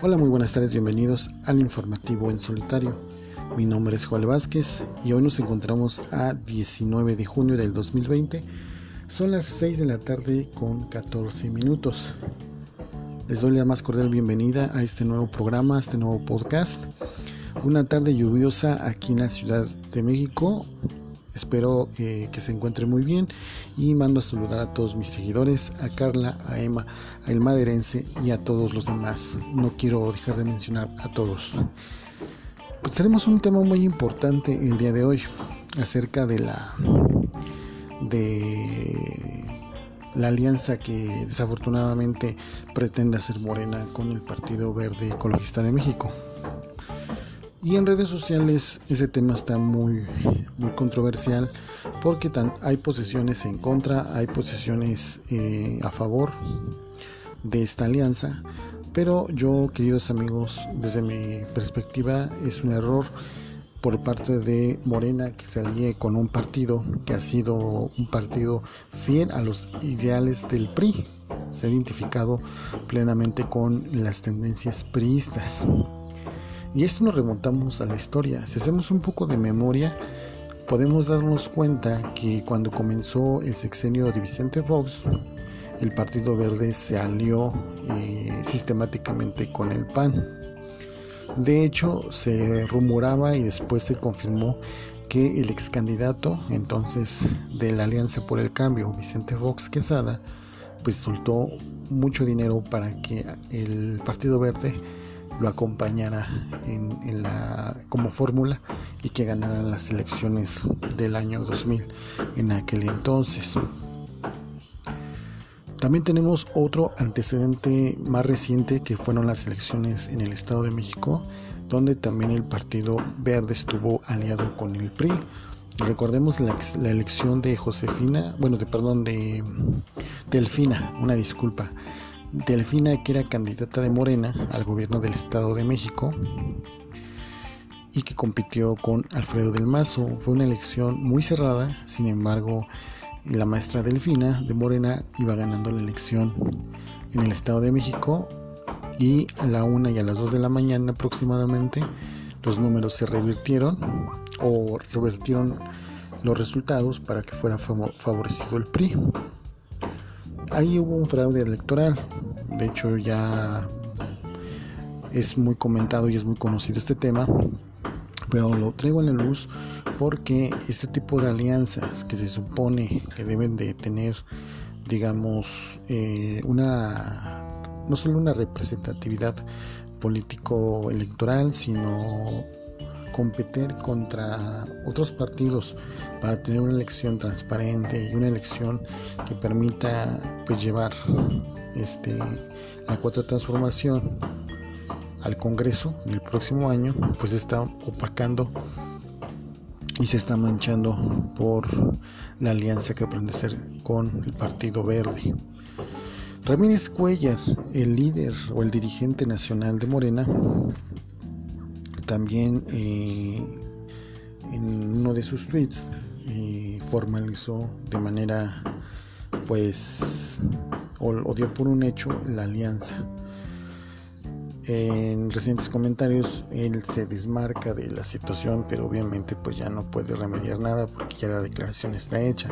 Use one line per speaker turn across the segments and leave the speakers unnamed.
Hola, muy buenas tardes, bienvenidos al informativo en solitario. Mi nombre es Juan Vázquez y hoy nos encontramos a 19 de junio del 2020. Son las 6 de la tarde con 14 minutos. Les doy la más cordial bienvenida a este nuevo programa, a este nuevo podcast. Una tarde lluviosa aquí en la Ciudad de México. Espero eh, que se encuentre muy bien y mando a saludar a todos mis seguidores, a Carla, a Emma, a El Maderense y a todos los demás. No quiero dejar de mencionar a todos. Pues tenemos un tema muy importante el día de hoy acerca de la de la alianza que desafortunadamente pretende hacer Morena con el Partido Verde Ecologista de México. Y en redes sociales ese tema está muy, muy controversial porque hay posiciones en contra, hay posiciones eh, a favor de esta alianza. Pero yo, queridos amigos, desde mi perspectiva es un error por parte de Morena que se alíe con un partido que ha sido un partido fiel a los ideales del PRI. Se ha identificado plenamente con las tendencias priistas. Y esto nos remontamos a la historia. Si hacemos un poco de memoria, podemos darnos cuenta que cuando comenzó el sexenio de Vicente Fox, el Partido Verde se alió eh, sistemáticamente con el PAN. De hecho, se rumoraba y después se confirmó que el ex candidato entonces de la Alianza por el Cambio, Vicente Fox Quesada, pues soltó mucho dinero para que el Partido Verde lo acompañara en, la, como fórmula y que ganaran las elecciones del año 2000 en aquel entonces. También tenemos otro antecedente más reciente que fueron las elecciones en el Estado de México, donde también el Partido Verde estuvo aliado con el PRI. Recordemos la, la elección de Josefina, bueno, de perdón, de Delfina, una disculpa, Delfina, que era candidata de Morena al gobierno del Estado de México y que compitió con Alfredo del Mazo. Fue una elección muy cerrada, sin embargo, la maestra Delfina de Morena iba ganando la elección en el Estado de México y a la una y a las dos de la mañana aproximadamente los números se revirtieron o revertieron los resultados para que fuera favorecido el PRI ahí hubo un fraude electoral. De hecho, ya es muy comentado y es muy conocido este tema, pero lo traigo en la luz porque este tipo de alianzas que se supone que deben de tener, digamos, eh, una no solo una representatividad político electoral, sino competir contra otros partidos para tener una elección transparente y una elección que permita pues llevar este la cuarta transformación al Congreso en el próximo año pues está opacando y se está manchando por la alianza que aprende a hacer con el Partido Verde. Ramírez Cuellar, el líder o el dirigente nacional de Morena, también eh, en uno de sus tweets eh, formalizó de manera pues o, dio por un hecho la alianza. En recientes comentarios él se desmarca de la situación pero obviamente pues ya no puede remediar nada porque ya la declaración está hecha.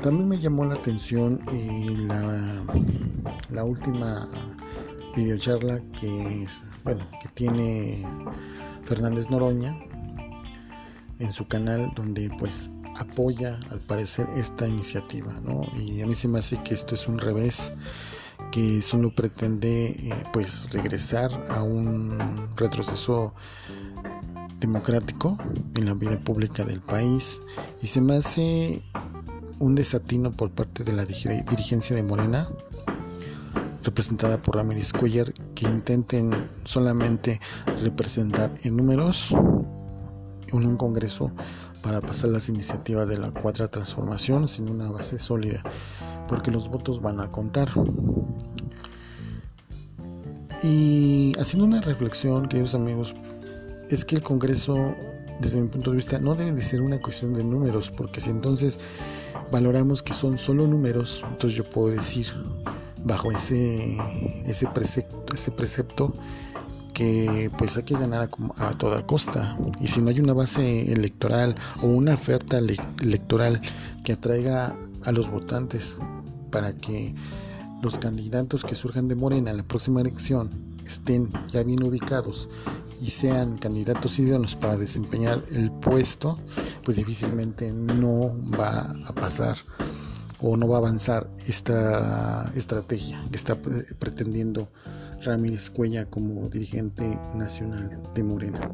También me llamó la atención eh, la, la última videocharla que bueno que tiene Fernández Noroña en su canal donde pues apoya al parecer esta iniciativa ¿no? y a mí se me hace que esto es un revés que solo pretende eh, pues regresar a un retroceso democrático en la vida pública del país y se me hace un desatino por parte de la dirigencia de Morena representada por Ramírez Cuellar que intenten solamente representar en números en un congreso para pasar las iniciativas de la cuarta transformación sin una base sólida porque los votos van a contar. Y haciendo una reflexión queridos amigos es que el congreso desde mi punto de vista no debe de ser una cuestión de números porque si entonces valoramos que son solo números entonces yo puedo decir bajo ese, ese, precepto, ese precepto que pues hay que ganar a, a, toda costa. Y si no hay una base electoral o una oferta electoral que atraiga a los votantes para que los candidatos que surjan de Morena en la próxima elección estén ya bien ubicados y sean candidatos idóneos para desempeñar el puesto, pues difícilmente no va a pasar o no va a avanzar esta estrategia que está pretendiendo Ramírez Cuella como dirigente nacional de Morena.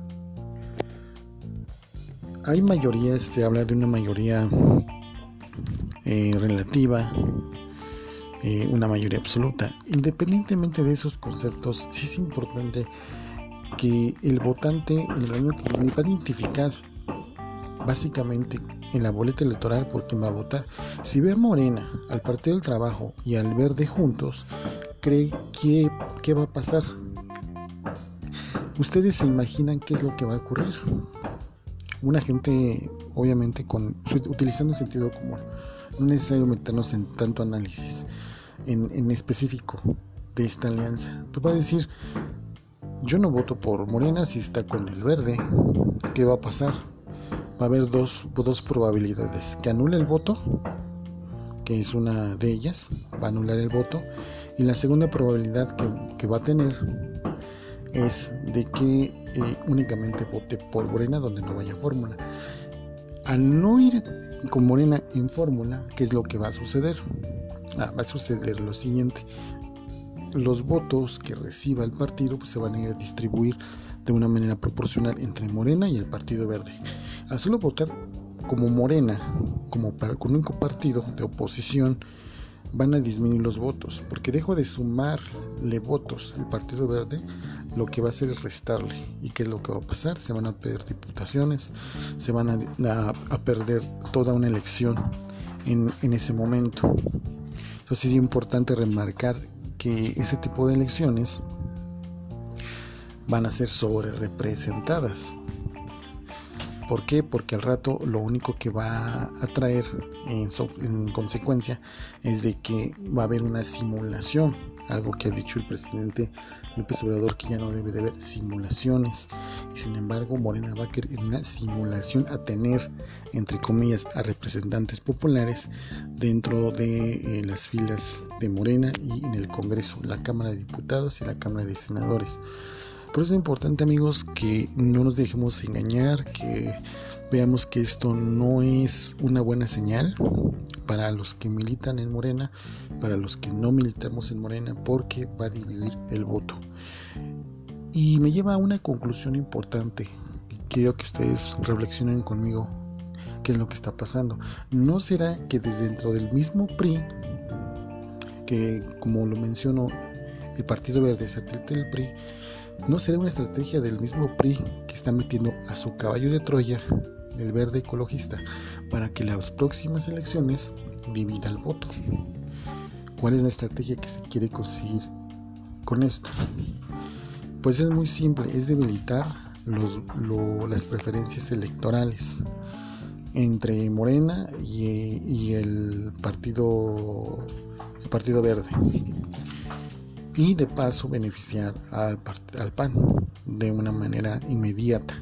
Hay mayorías, se habla de una mayoría eh, relativa, eh, una mayoría absoluta. Independientemente de esos conceptos, sí es importante que el votante en el año que viene va a identificar básicamente en la boleta electoral por quién va a votar. Si ve a Morena, al Partido del Trabajo y al Verde juntos, cree que qué va a pasar. Ustedes se imaginan qué es lo que va a ocurrir. Una gente, obviamente, con utilizando el sentido común. No es necesario meternos en tanto análisis en, específico de esta alianza. Tú vas a decir, yo no voto por Morena si está con el verde. ¿Qué va a pasar? Va a haber dos, dos probabilidades. Que anule el voto, que es una de ellas, va a anular el voto. Y la segunda probabilidad que, va a tener es de que eh, únicamente vote por Morena donde no vaya fórmula. Al no ir con Morena en fórmula, ¿qué es lo que va a suceder? Ah, va a suceder lo siguiente. Los votos que reciba el partido pues, se van a distribuir de una manera proporcional entre Morena y el Partido Verde. Al solo votar como Morena, como único partido de oposición, van a disminuir los votos, porque dejo de sumarle votos el Partido Verde, lo que va a hacer es restarle. ¿Y qué es lo que va a pasar? Se van a perder diputaciones, se van a, a, perder toda una elección en, en ese momento. Entonces es importante remarcar que ese tipo de elecciones van a ser sobre representadas. ¿Por qué? Porque al rato lo único que va a traer en, en, consecuencia es de que va a haber una simulación, algo que ha dicho el presidente López Obrador que ya no debe de haber simulaciones y sin embargo Morena va a querer una simulación a tener entre comillas a representantes populares dentro de eh, las filas de Morena y en el Congreso, la Cámara de Diputados y la Cámara de Senadores. Por eso es importante amigos que no nos dejemos engañar, que veamos que esto no es una buena señal para los que militan en Morena, para los que no militamos en Morena, porque va a dividir el voto. Y me lleva a una conclusión importante. Quiero que ustedes reflexionen conmigo qué es lo que está pasando. ¿No será que desde dentro del mismo PRI, que como lo menciono, el Partido Verde satélite del PRI, ¿No será una estrategia del mismo PRI que está metiendo a su caballo de Troya, el verde ecologista, para que las próximas elecciones divida el voto? ¿Cuál es la estrategia que se quiere conseguir con esto? Pues es muy simple, es debilitar los, las preferencias electorales entre Morena y, el partido el partido verde y de paso beneficiar al, al PAN de una manera inmediata.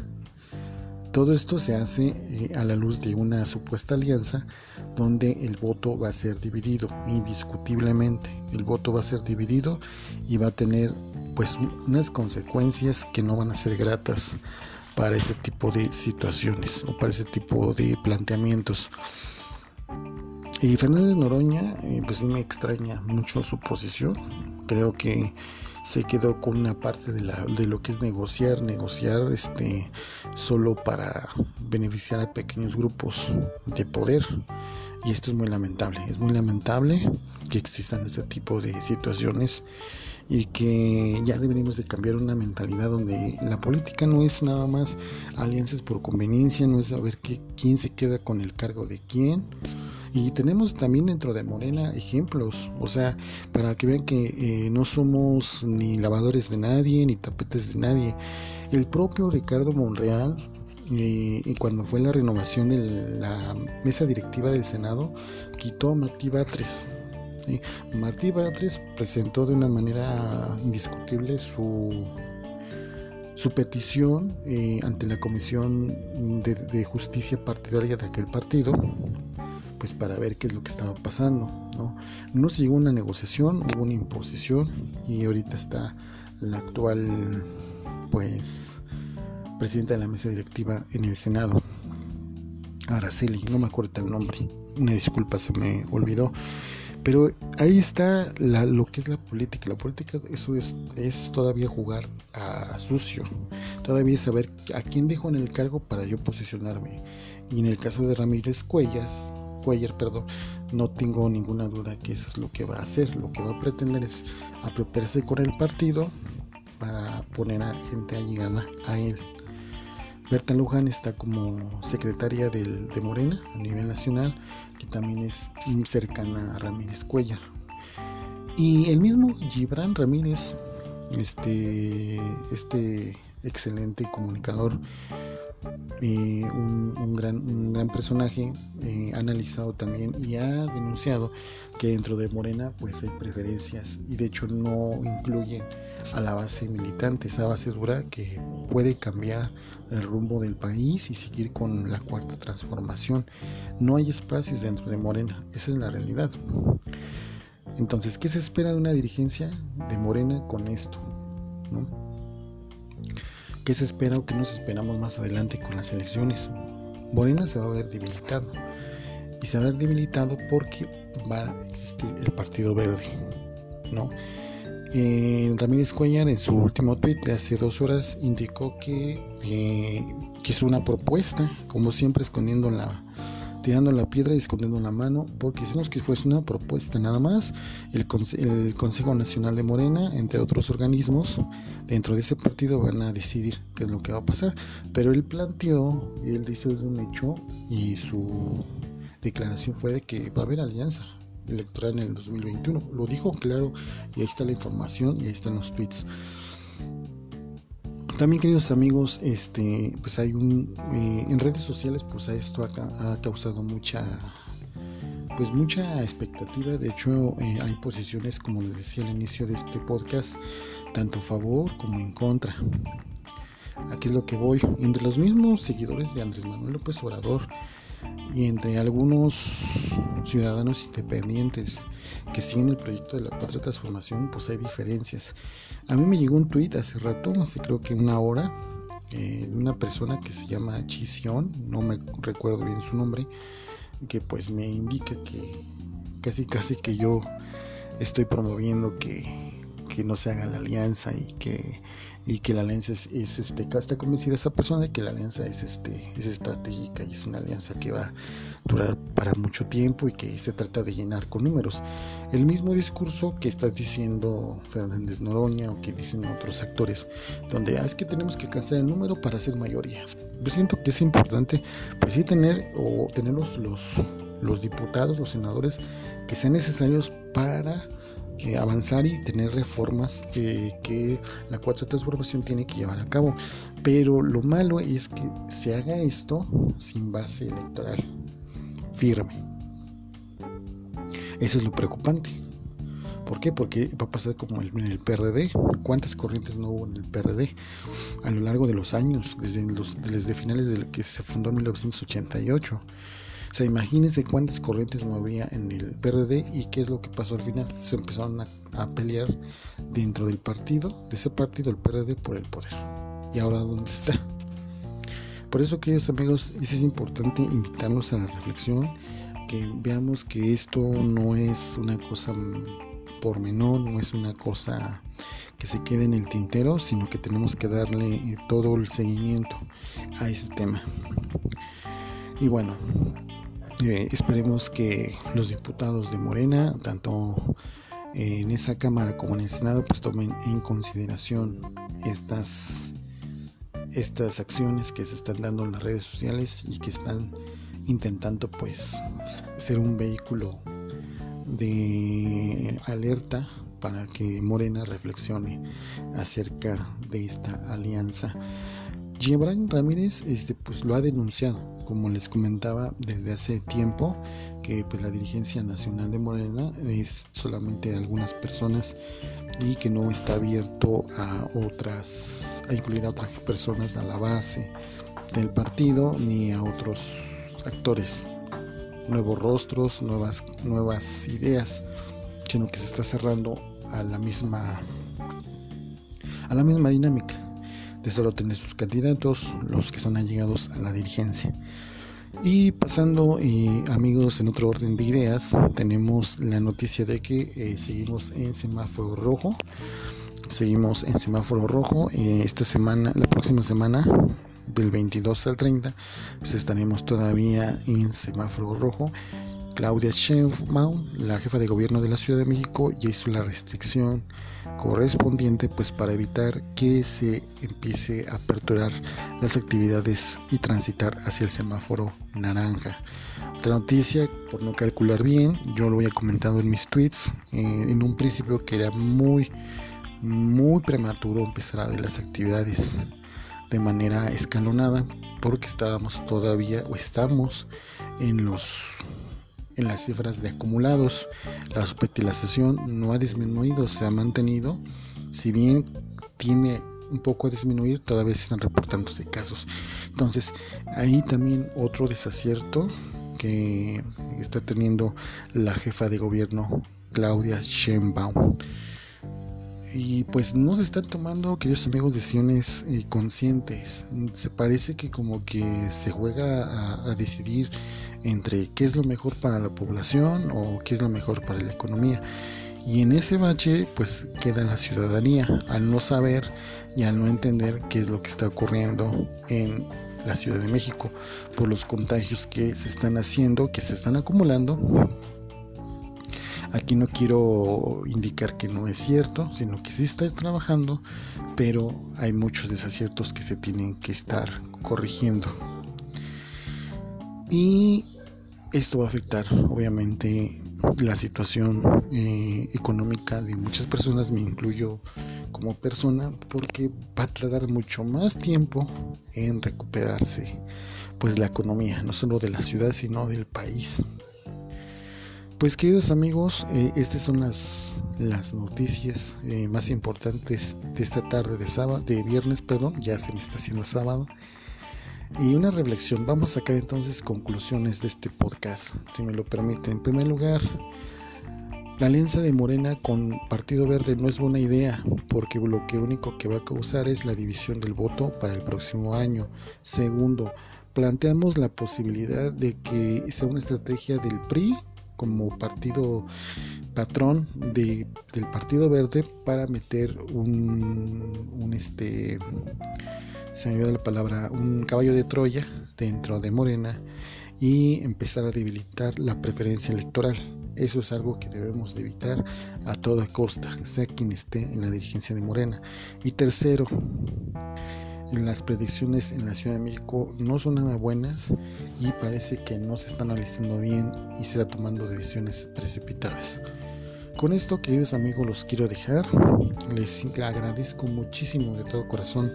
Todo esto se hace eh, a la luz de una supuesta alianza donde el voto va a ser dividido, indiscutiblemente. El voto va a ser dividido y va a tener pues unas consecuencias que no van a ser gratas para ese tipo de situaciones o para ese tipo de planteamientos. Y Fernández Noroña, eh, pues sí me extraña mucho su posición. Creo que se quedó con una parte de, la, lo que es negociar, negociar este, solo para beneficiar a pequeños grupos de poder. Y esto es muy lamentable, es muy lamentable que existan este tipo de situaciones y que ya deberíamos de cambiar una mentalidad donde la política no es nada más alianzas por conveniencia, no es saber que, quién se queda con el cargo de quién y tenemos también dentro de Morena ejemplos, o sea, para que vean que eh, no somos ni lavadores de nadie, ni tapetes de nadie. El propio Ricardo Monreal, eh, cuando fue la renovación de la mesa directiva del Senado, quitó a Martí Batres. Martí Batres presentó de una manera indiscutible su su petición eh, ante la Comisión de, Justicia Partidaria de aquel partido, pues para ver qué es lo que estaba pasando. No, no se llegó a una negociación, hubo una imposición y ahorita está la actual, pues, presidenta de la mesa directiva en el Senado, Araceli, no me acuerdo el nombre, una disculpa, se me olvidó. Pero ahí está lo que es la política. La política eso es, es todavía jugar a sucio. Todavía saber a quién dejo en el cargo para yo posicionarme. Y en el caso de Ramírez Cuellas, Cuellar, perdón, no tengo ninguna duda que eso es lo que va a hacer. Lo que va a pretender es apropiarse con el partido para poner a gente allegada a él. Berta Luján está como secretaria del, de Morena a nivel nacional, que también es cercana a Ramírez Cuellar. Y el mismo Gibran Ramírez, este, este excelente comunicador, eh, un, gran, un, gran, personaje, eh, ha analizado también y ha denunciado que dentro de Morena pues hay preferencias y de hecho no incluye a la base militante, esa base dura que puede cambiar el rumbo del país y seguir con la cuarta transformación. No hay espacios dentro de Morena, esa es la realidad. Entonces, ¿qué se espera de una dirigencia de Morena con esto? ¿No? ¿Qué se espera o qué nos esperamos más adelante con las elecciones? Morena se va a ver debilitado. Y se va a ver debilitado porque va a existir el Partido Verde. ¿no? Eh, Ramírez Cuellar en su último tweet de hace dos horas indicó que, eh, que es una propuesta, como siempre escondiendo la, tirando la piedra y escondiendo la mano, porque hicimos que fuese una propuesta nada más. El, el, Consejo Nacional de Morena, entre otros organismos, dentro de ese partido van a decidir qué es lo que va a pasar. Pero él planteó, él dice un hecho y su declaración fue de que va a haber alianza electoral en el 2021. Lo dijo claro y ahí está la información y ahí están los tweets. También queridos amigos, este, pues hay un eh, en redes sociales, pues esto ha, ha, causado mucha, pues mucha expectativa. De hecho, eh, hay posiciones, como les decía al inicio de este podcast, tanto a favor como en contra. Aquí es lo que voy. Entre los mismos seguidores de Andrés Manuel López Obrador y entre algunos ciudadanos independientes que siguen el proyecto de la Patria Transformación, pues hay diferencias. A mí me llegó un tuit hace rato, hace creo que una hora, eh, de una persona que se llama Chision, no me recuerdo bien su nombre, que pues me indica que casi casi que yo estoy promoviendo que, que no se haga la alianza y que y que la alianza es, este está convencida esa persona de que la alianza es este es estratégica y es una alianza que va a durar para mucho tiempo y que se trata de llenar con números. El mismo discurso que está diciendo Fernández Noroña o que dicen otros actores donde ah, es que tenemos que alcanzar el número para ser mayoría yo siento que es importante pues sí tener o tener los, los diputados los senadores que sean necesarios para avanzar y tener reformas que, la cuarta transformación tiene que llevar a cabo. Pero lo malo es que se haga esto sin base electoral firme. Eso es lo preocupante. ¿Por qué? Porque va a pasar como en el PRD. ¿Cuántas corrientes no hubo en el PRD a lo largo de los años, desde, los, desde finales de que se fundó en 1988? O sea, imagínense cuántas corrientes no había en el PRD y qué es lo que pasó al final. Se empezaron a, pelear dentro del partido, de ese partido, el PRD, por el poder. ¿Y ahora dónde está? Por eso, queridos amigos, es importante invitarnos a la reflexión, que veamos que esto no es una cosa por menor, no es una cosa que se quede en el tintero, sino que tenemos que darle todo el seguimiento a ese tema. Y bueno, eh, esperemos que los diputados de Morena, tanto en esa Cámara como en el Senado, pues tomen en consideración estas, estas acciones que se están dando en las redes sociales y que están intentando pues ser un vehículo de alerta para que Morena reflexione acerca de esta alianza. Gibran Ramírez este, pues, lo ha denunciado, como les comentaba desde hace tiempo, que pues, la dirigencia nacional de Morena es solamente algunas personas y que no está abierto a otras, a incluir a otras personas a la base del partido ni a otros actores, nuevos rostros, nuevas, nuevas ideas, sino que se está cerrando a la misma a la misma dinámica de solo tener sus candidatos, los que son allegados a la dirigencia. Y pasando, amigos, en otro orden de ideas, tenemos la noticia de que eh, seguimos en semáforo rojo. Seguimos en semáforo rojo. Eh, esta semana, la próxima semana, del 22 al 30, pues estaremos todavía en semáforo rojo. Claudia Sheinbaum, la jefa de gobierno de la Ciudad de México, ya hizo la restricción correspondiente pues para evitar que se empiece a aperturar las actividades y transitar hacia el semáforo naranja. Otra noticia, por no calcular bien, yo lo voy a comentando en mis tweets, eh, en un principio que era muy, muy prematuro empezar a ver las actividades de manera escalonada porque estábamos todavía o estamos en los en las cifras de acumulados. La hospitalización no ha disminuido, se ha mantenido. Si bien tiene un poco a disminuir, todavía se están reportándose casos. Entonces, ahí también otro desacierto que está teniendo la jefa de gobierno Claudia Sheinbaum. Y pues no se están tomando, queridos amigos, decisiones eh, conscientes. Se parece que como que se juega a decidir entre qué es lo mejor para la población o qué es lo mejor para la economía. Y en ese bache pues queda la ciudadanía al no saber y al no entender qué es lo que está ocurriendo en la Ciudad de México por los contagios que se están haciendo, que se están acumulando. Aquí no quiero indicar que no es cierto, sino que sí está trabajando, pero hay muchos desaciertos que se tienen que estar corrigiendo. Y esto va a afectar obviamente la situación eh, económica de muchas personas, me incluyo como persona, porque va a tardar mucho más tiempo en recuperarse pues la economía, no solo de la ciudad, sino del país. Pues queridos amigos, eh, estas son las, las noticias eh, más importantes de esta tarde de sábado, de viernes, perdón, ya se me está haciendo sábado y una reflexión. Vamos a sacar entonces conclusiones de este podcast, si me lo permite. En primer lugar, la alianza de Morena con Partido Verde no es buena idea, porque lo que único que va a causar es la división del voto para el próximo año. Segundo, planteamos la posibilidad de que sea una estrategia del PRI como partido patrón de, del Partido Verde para meter un, un este se me la palabra, un caballo de Troya dentro de Morena y empezar a debilitar la preferencia electoral. Eso es algo que debemos de evitar a toda costa, sea quien esté en la dirigencia de Morena. Y tercero, las predicciones en la Ciudad de México no son nada buenas y parece que no se están analizando bien y se está tomando decisiones precipitadas. Con esto, queridos amigos, los quiero dejar. Les agradezco muchísimo de todo corazón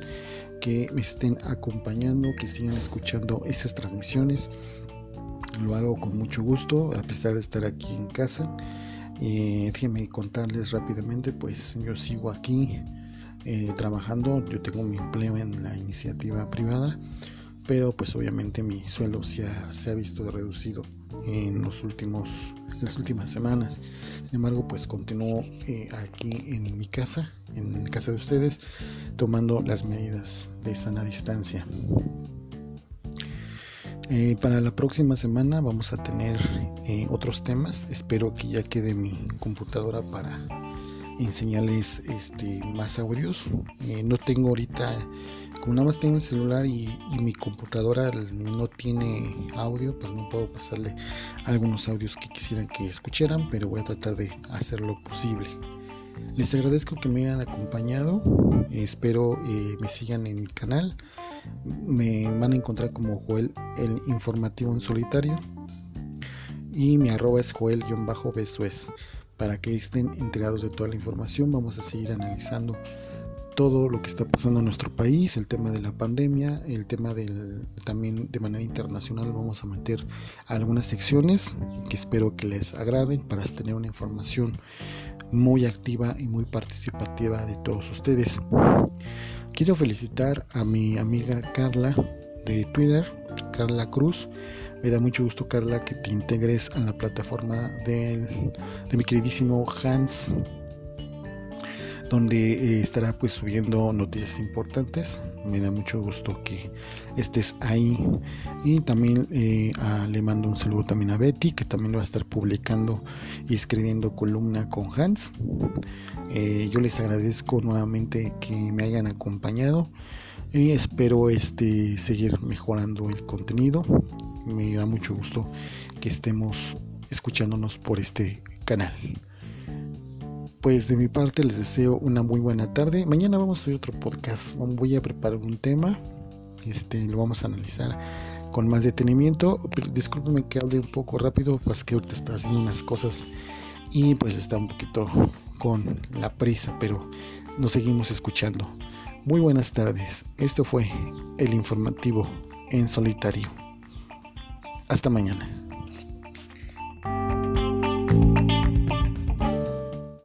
que me estén acompañando, que sigan escuchando estas transmisiones. Lo hago con mucho gusto, a pesar de estar aquí en casa. Eh, déjenme contarles rápidamente, pues yo sigo aquí eh, trabajando, yo tengo mi empleo en la iniciativa privada, pero pues obviamente mi sueldo se ha, visto reducido en los últimos las últimas semanas. Sin embargo pues continúo eh, aquí en mi casa en casa de ustedes tomando las medidas de sana distancia. Eh, para la próxima semana vamos a tener otros temas. Espero que ya quede mi computadora para enseñarles este más audios no tengo ahorita como nada más tengo el celular y, mi computadora no tiene audio, pues no puedo pasarle algunos audios que quisieran que escucharan, pero voy a tratar de hacer lo posible. Les agradezco que me hayan acompañado, espero eh, me sigan en mi canal, me van a encontrar como Joel el informativo en solitario y mi arroba es Joel-Besuez para que estén enterados de toda la información. Vamos a seguir analizando todo lo que está pasando en nuestro país, el tema de la pandemia, el tema del también de manera internacional vamos a meter algunas secciones que espero que les agraden para tener una información muy activa y muy participativa de todos ustedes. Quiero felicitar a mi amiga Carla de Twitter, Carla Cruz. Me da mucho gusto, Carla, que te integres a la plataforma de mi queridísimo Hans donde eh, estará pues subiendo noticias importantes. Me da mucho gusto que estés ahí. Y también eh, le mando un saludo también a Betty, que también va a estar publicando y escribiendo columna con Hans. Eh, yo les agradezco nuevamente que me hayan acompañado y espero este seguir mejorando el contenido. Me da mucho gusto que estemos escuchándonos por este canal pues de mi parte les deseo una muy buena tarde. Mañana vamos a hacer otro podcast. Voy a preparar un tema. Este lo vamos a analizar con más detenimiento. Discúlpenme que hable un poco rápido, pues que ahorita está haciendo unas cosas y pues está un poquito con la prisa, pero nos seguimos escuchando. Muy buenas tardes. Esto fue el informativo en solitario. Hasta mañana.